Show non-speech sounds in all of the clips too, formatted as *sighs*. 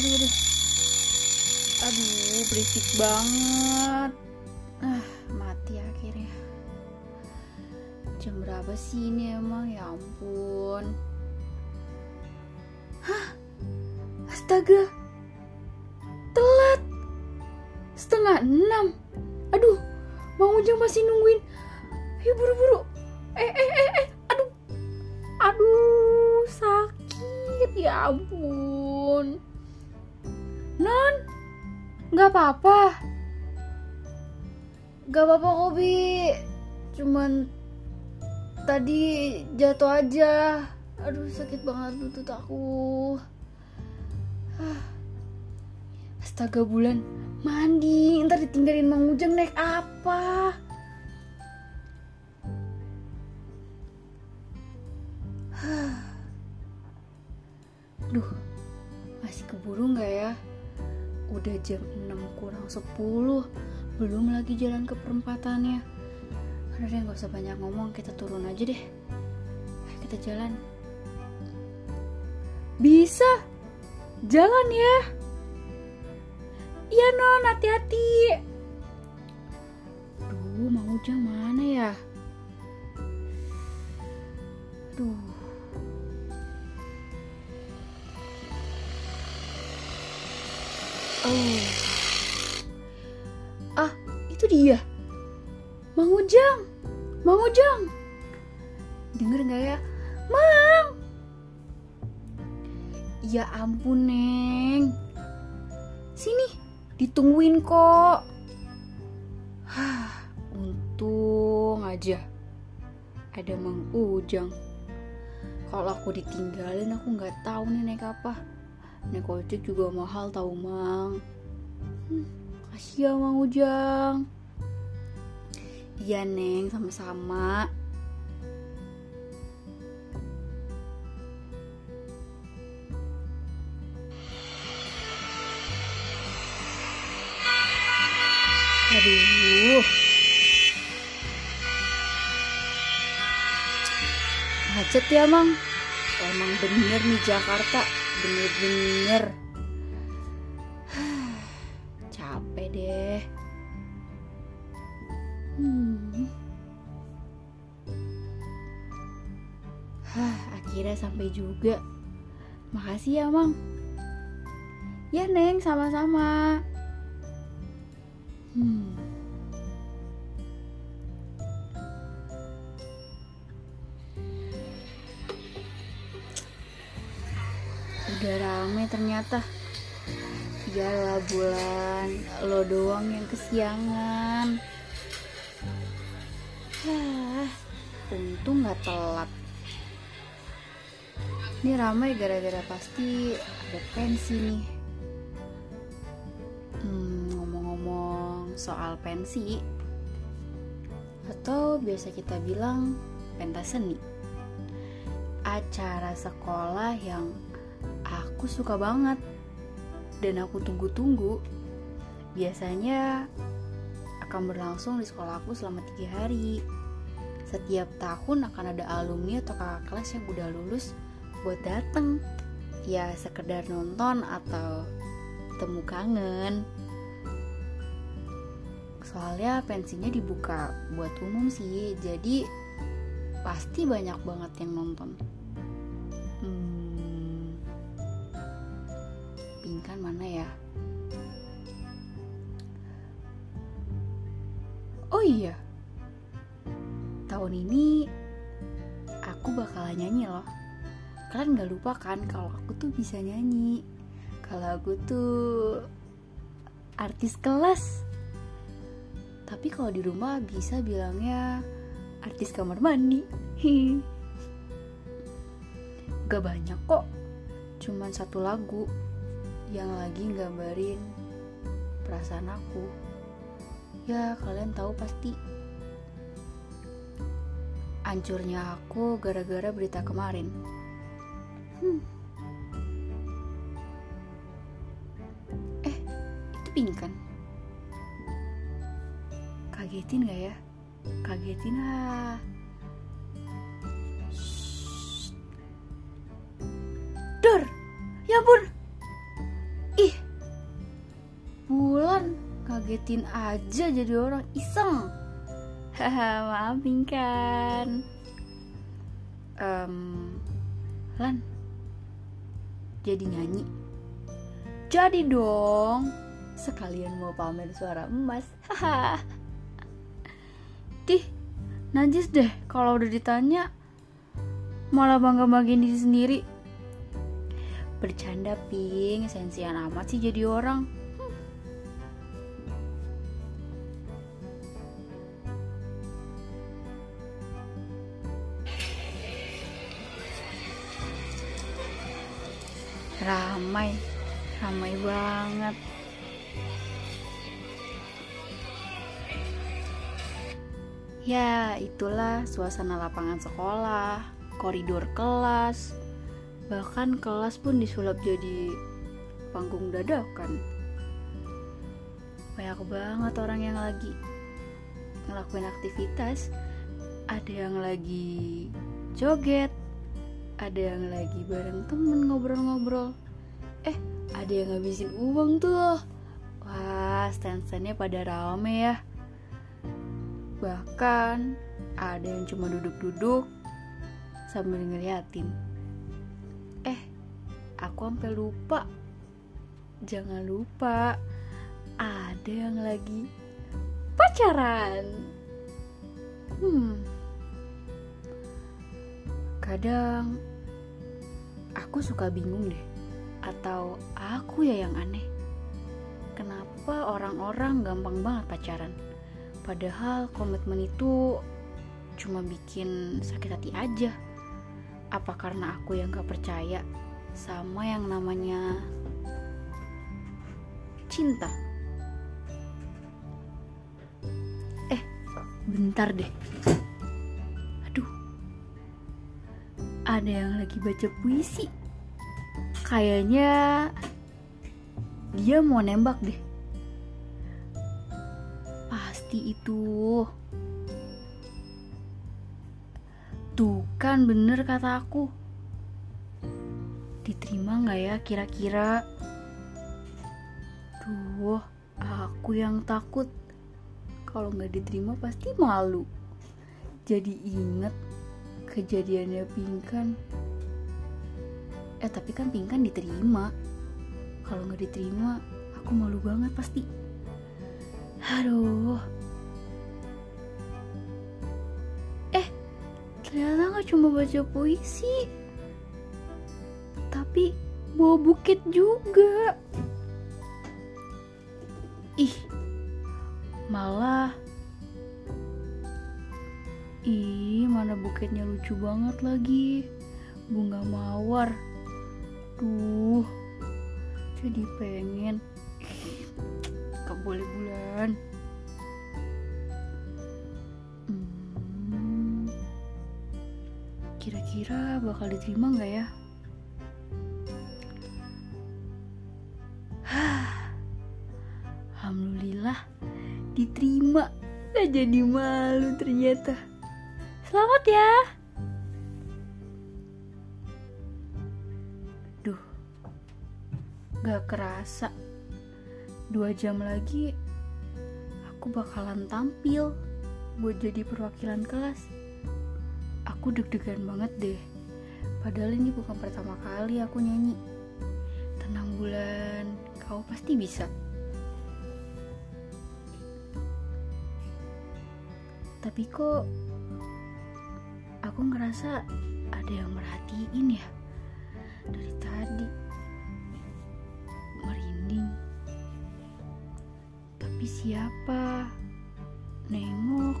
aduh aduh. Aduh berisik banget. Ah mati akhirnya. Jam berapa sih ini emang? Ya ampun. Hah? Astaga. Telat. Setengah enam. Aduh Bang Ujang masih nungguin. Ayo buru-buru. Eh eh eh eh. Aduh. Aduh sakit. Ya ampun non nggak apa-apa. Nggak apa-apa kok bi. Cuman tadi jatuh aja. Aduh sakit banget lutut aku. *sighs* Astaga bulan. Mandi. Ntar ditinggalin Mang Ujang naik apa? *sighs* Duh, masih keburu nggak ya? Udah jam 6 kurang 10 Belum lagi jalan ke perempatannya. Udah deh nggak usah banyak ngomong Kita turun aja deh. Kita jalan. Bisa Jalan ya. Iya non hati-hati. Duh mau Ujang mana ya? Duh dia. Mang Ujang. Mang Ujang. Dengar nggak ya? Mang. Ya ampun, Neng. Sini, ditungguin kok. Hah, untung aja ada Mang Ujang. Kalau aku ditinggalin, aku nggak tahu nih naik apa. Naik ojek juga mahal tau mang hmm, Kasih ya Mang Ujang Iya Neng sama-sama. Aduh. Macet ya Mang. Emang bener nih Jakarta bener-bener sampai juga. Makasih ya mang. Ya neng sama-sama. Hmm. udah rame ternyata. Yalah bulan, lo doang yang kesiangan. Hah, untung gak telat Ini ramai gara-gara pasti ada pensi nih. Hmm, ngomong-ngomong soal pensi Atau biasa kita bilang pentas seni. Acara sekolah yang aku suka banget dan aku tunggu-tunggu biasanya akan berlangsung di sekolah aku selama tiga hari. Setiap tahun akan ada alumni atau kakak kelas yang udah lulus buat dateng ya sekedar nonton atau temu kangen soalnya pensinya dibuka buat umum sih jadi pasti banyak banget yang nonton hmm, Pinkan mana ya? Oh iya, tahun ini aku bakalan nyanyi loh. Kalian gak lupa kan kalau aku tuh bisa nyanyi. Kalau aku tuh artis kelas. Tapi kalau di rumah bisa bilangnya artis kamar mandi. *laughs* Gak banyak kok, cuman satu lagu yang lagi gambarin perasaan aku. Ya, kalian tahu pasti. Hancurnya aku gara-gara berita kemarin. Hmm. Eh, itu pingkan. Kagetin gak ya? Kagetin ah. Shh. Dor, ya ampun. ngagetin aja jadi orang iseng haha *laughs* maafin kan um, Lan jadi nyanyi. Jadi dong sekalian mau pamer suara emas. *laughs* Dih najis deh kalau udah ditanya. Malah bangga banggain diri sendiri. Bercanda ping. Sensian amat sih jadi orang ramai. Ramai banget. Ya itulah suasana lapangan sekolah koridor kelas. Bahkan kelas pun disulap jadi panggung dadakan. Banyak banget orang yang lagi ngelakuin aktivitas. Ada yang lagi joget ada yang lagi bareng temen ngobrol-ngobrol. Eh ada yang ngabisin uang tuh. Wah stand-standnya pada rame ya. Bahkan ada yang cuma duduk-duduk sambil ngeliatin. Aku sampai lupa. Jangan lupa ada yang lagi pacaran. Hmm. Kadang aku suka bingung deh atau aku ya yang aneh kenapa orang-orang gampang banget pacaran padahal komitmen itu cuma bikin sakit hati aja apa karena aku yang gak percaya sama yang namanya cinta. Eh, bentar deh. Ada yang lagi baca puisi. Kayaknya dia mau nembak deh. Pasti itu. Tuh kan bener kata aku diterima nggak ya kira-kira tuh aku yang takut kalau nggak diterima pasti malu jadi inget kejadiannya Pingkan. Eh tapi kan Pingkan diterima. Kalau nggak diterima aku malu banget pasti. Aduh. Eh ternyata nggak cuma baca puisi tapi bawa bukit juga. Ih malah. Ih mana bukitnya lucu banget lagi. Bunga mawar. Tuh jadi pengen. Gak boleh bulan. Hmm, kira-kira bakal diterima nggak ya? *sighs* Alhamdulillah diterima. Gak jadi malu ternyata Selamat ya. Duh Gak kerasa. Dua jam lagi Aku bakalan tampil Buat jadi perwakilan kelas. Aku deg-degan banget deh. Padahal ini bukan pertama kali aku nyanyi. Tenang bulan. Kau pasti bisa. Tapi kok aku ngerasa ada yang merhatiin ya dari tadi. Merinding. Tapi siapa? Nengok.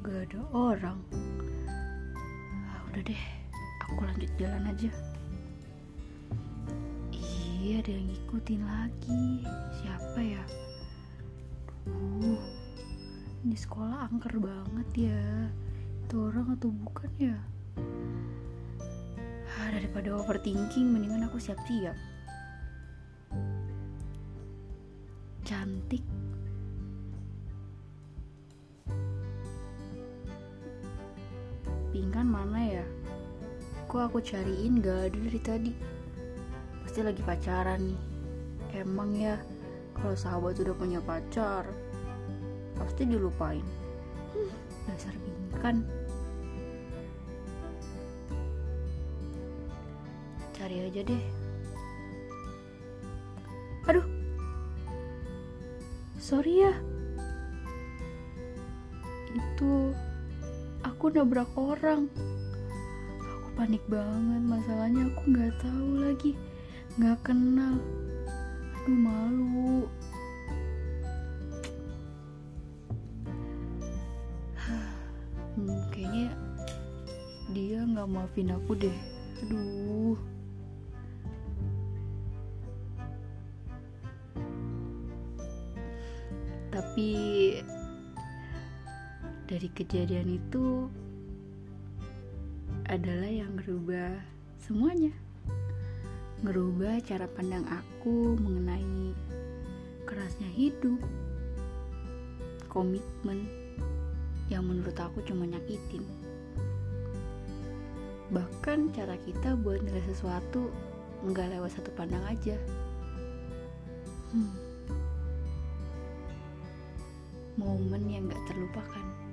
Gak ada orang. Ah, udah deh. Aku lanjut jalan aja. Iya ada yang ngikutin lagi. Siapa ya? Uh di sekolah angker banget ya atau bukan ya? Ah, daripada overthinking mendingan aku siap-siap. Cantik. Pingkan mana ya? Kok aku cariin? Gak ada dari tadi. Pasti lagi pacaran nih. Emang ya kalau sahabat udah punya pacar pasti dilupain. Hmm, dasar bingkan cari aja deh. Aduh. Sorry ya. Itu aku nabrak orang. Aku panik banget masalahnya aku nggak tahu lagi. Nggak kenal. Aduh malu. *sighs* Hmm, kayaknya dia nggak maafin aku deh. Aduh tapi dari kejadian itu adalah yang merubah semuanya. Merubah cara pandang aku mengenai kerasnya hidup komitmen yang menurut aku cuma nyakitin. Bahkan cara kita buat nilai sesuatu nggak lewat satu pandang aja. Hmm. Momen yang gak terlupakan